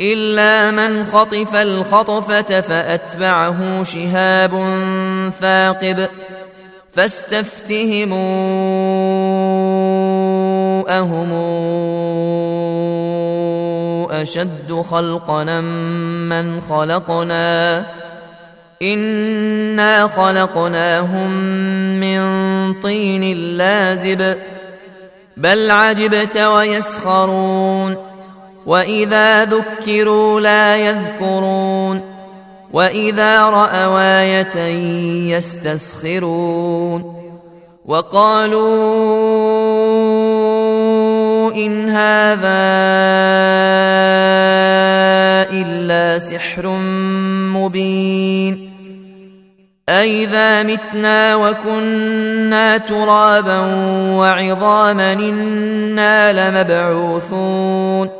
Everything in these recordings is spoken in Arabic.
إلا من خطف الخطفة فأتبعه شهاب ثاقب فاستفتهموا اهم أشد خلقنا من خلقنا إنا خلقناهم من طين لازب بل عجبت ويسخرون واذا ذكروا لا يذكرون واذا راوا إيه يستسخرون وقالوا ان هذا الا سحر مبين أإذا متنا وكنا ترابا وعظاما إنا لمبعوثون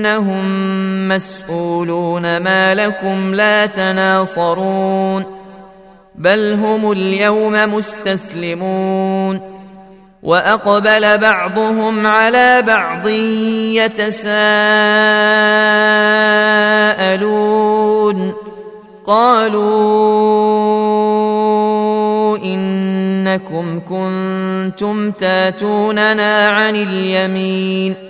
إنهم مسؤولون ما لكم لا تناصرون بل هم اليوم مستسلمون وأقبل بعضهم على بعض يتساءلون قالوا إنكم كنتم تاتوننا عن اليمين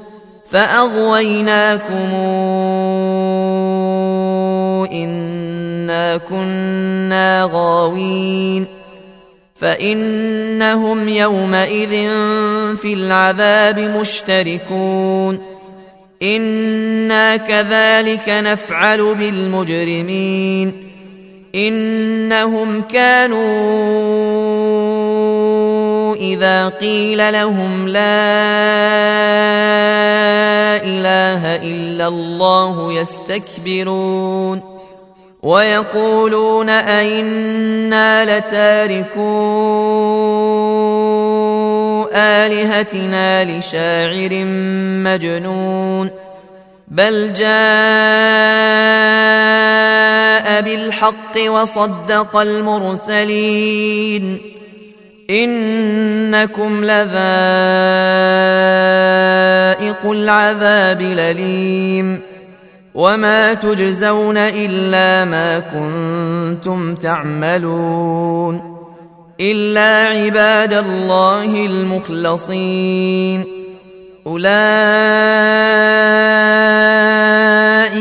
فاغويناكم انا كنا غاوين فانهم يومئذ في العذاب مشتركون أنا كذلك نفعل بالمجرمين انهم كانوا اذا قيل لهم لا إله إلا الله يستكبرون ويقولون أئنا لتاركو آلهتنا لشاعر مجنون بل جاء بالحق وصدق المرسلين إنكم لذائق العذاب الأليم وما تجزون إلا ما كنتم تعملون إلا عباد الله المخلصين أولئك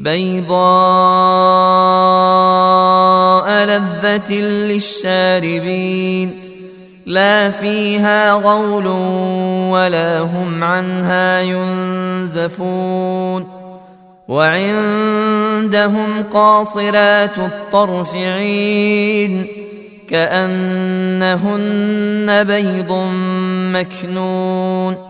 بيضاء لذة للشاربين لا فيها غول ولا هم عنها ينزفون وعندهم قاصرات الطرف عين كأنهن بيض مكنون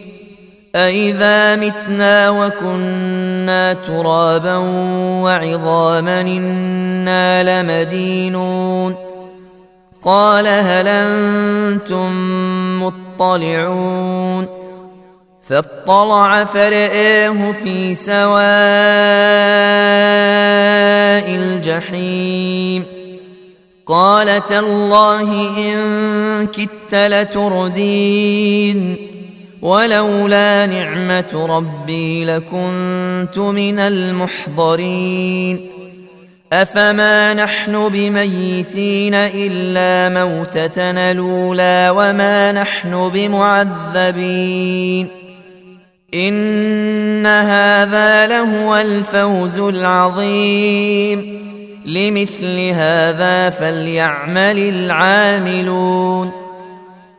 أئذا متنا وكنا ترابا وعظاما إنا لمدينون قال هل أنتم مطلعون فاطلع فرآه في سواء الجحيم قال تالله إن كدت لتردين ولولا نعمة ربي لكنت من المحضرين. أفما نحن بميتين إلا موتتنا الأولى وما نحن بمعذبين. إن هذا لهو الفوز العظيم. لمثل هذا فليعمل العاملون.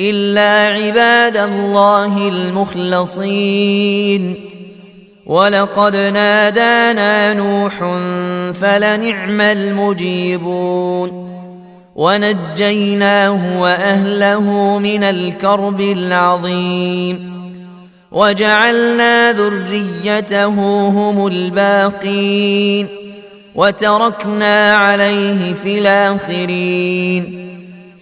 إلا عباد الله المخلصين. ولقد نادانا نوح فلنعم المجيبون. ونجيناه وأهله من الكرب العظيم. وجعلنا ذريته هم الباقين. وتركنا عليه في الآخرين.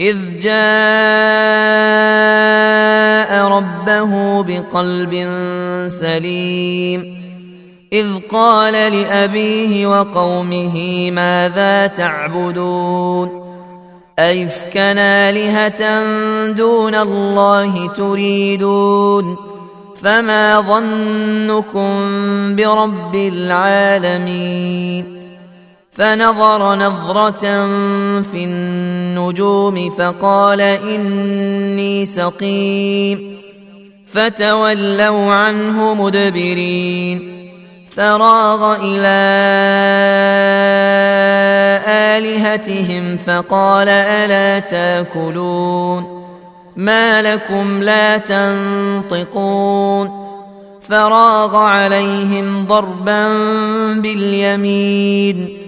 إذ جاء ربه بقلب سليم. إذ قال لأبيه وقومه ماذا تعبدون؟ أيفكنا آلهة دون الله تريدون؟ فما ظنكم برب العالمين؟ فنظر نظرة في النجوم فقال إني سقيم. فتولوا عنه مدبرين. فراغ إلى آلهتهم فقال ألا تأكلون. ما لكم لا تنطقون. فراغ عليهم ضربا باليمين.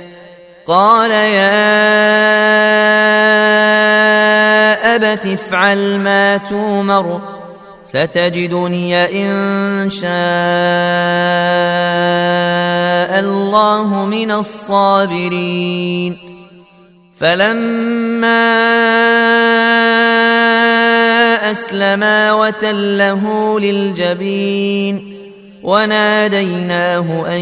قال يا أبت افعل ما تومر ستجدني إن شاء الله من الصابرين. فلما أسلما وتله للجبين وناديناه أن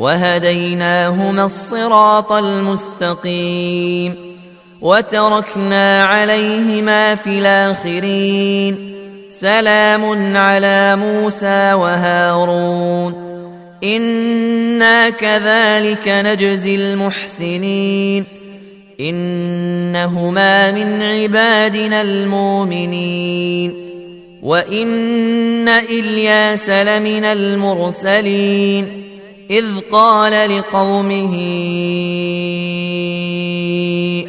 وهديناهما الصراط المستقيم وتركنا عليهما في الآخرين. سلام على موسى وهارون. إنا كذلك نجزي المحسنين. إنهما من عبادنا المؤمنين. وإن إلياس لمن المرسلين. إذ قال لقومه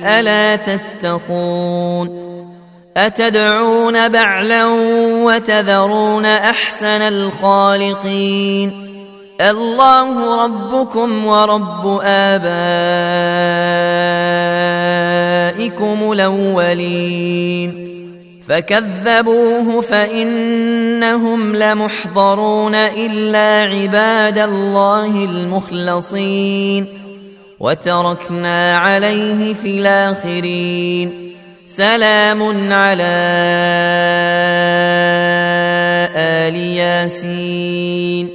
ألا تتقون؟ أتدعون بعلا وتذرون أحسن الخالقين؟ الله ربكم ورب آبائكم الأولين. فكذبوه فإنهم لمحضرون إلا عباد الله المخلصين وتركنا عليه في الآخرين سلام على آل ياسين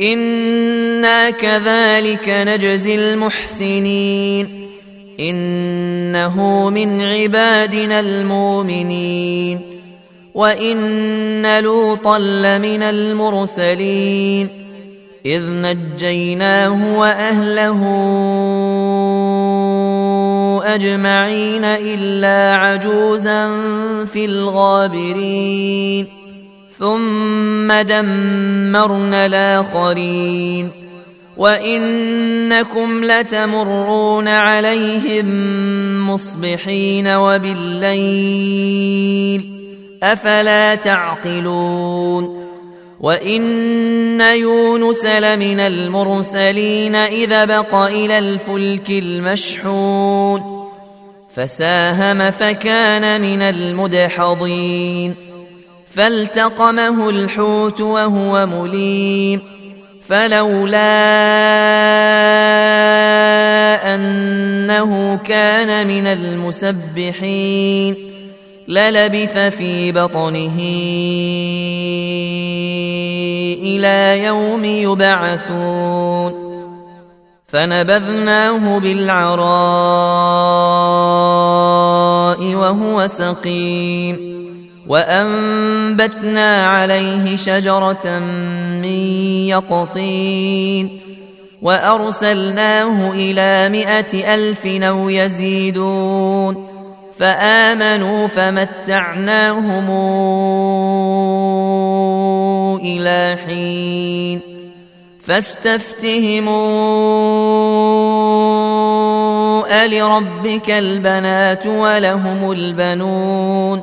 إنا كذلك نجزي المحسنين إنه من عبادنا المؤمنين وإن لوطا لمن المرسلين إذ نجيناه وأهله أجمعين إلا عجوزا في الغابرين ثم دمرنا الآخرين وانكم لتمرون عليهم مصبحين وبالليل افلا تعقلون وان يونس لمن المرسلين اذا بق إلى الفلك المشحون فساهم فكان من المدحضين فالتقمه الحوت وهو مليم فلولا أنه كان من المسبحين للبث في بطنه إلى يوم يبعثون فنبذناه بالعراء وهو سقيم وأنبتنا عليه شجرة من يقطين وأرسلناه إلى مائه ألف أو يزيدون فآمنوا فمتعناهم إلى حين فاستفتهموا ألربك البنات ولهم البنون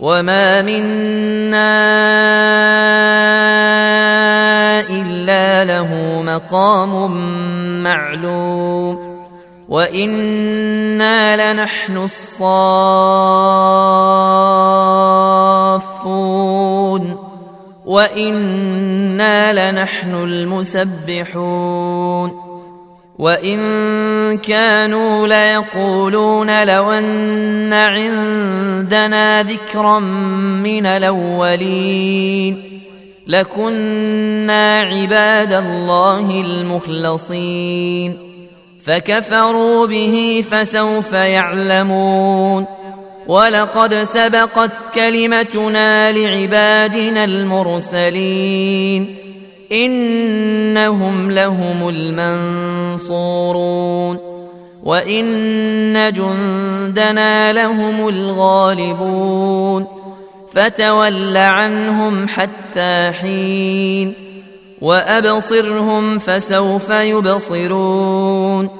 وما منا الا له مقام معلوم وأنا لنحن الصافون وأنا لنحن المسبحون وإن كانوا ليقولون لو أن عندنا ذكرا من الأولين لكنا عباد الله المخلصين فكفروا به فسوف يعلمون ولقد سبقت كلمتنا لعبادنا المرسلين إنهم لهم المنصورون وإن جندنا لهم الغالبون فتول عنهم حتى حين وأبصرهم فسوف يبصرون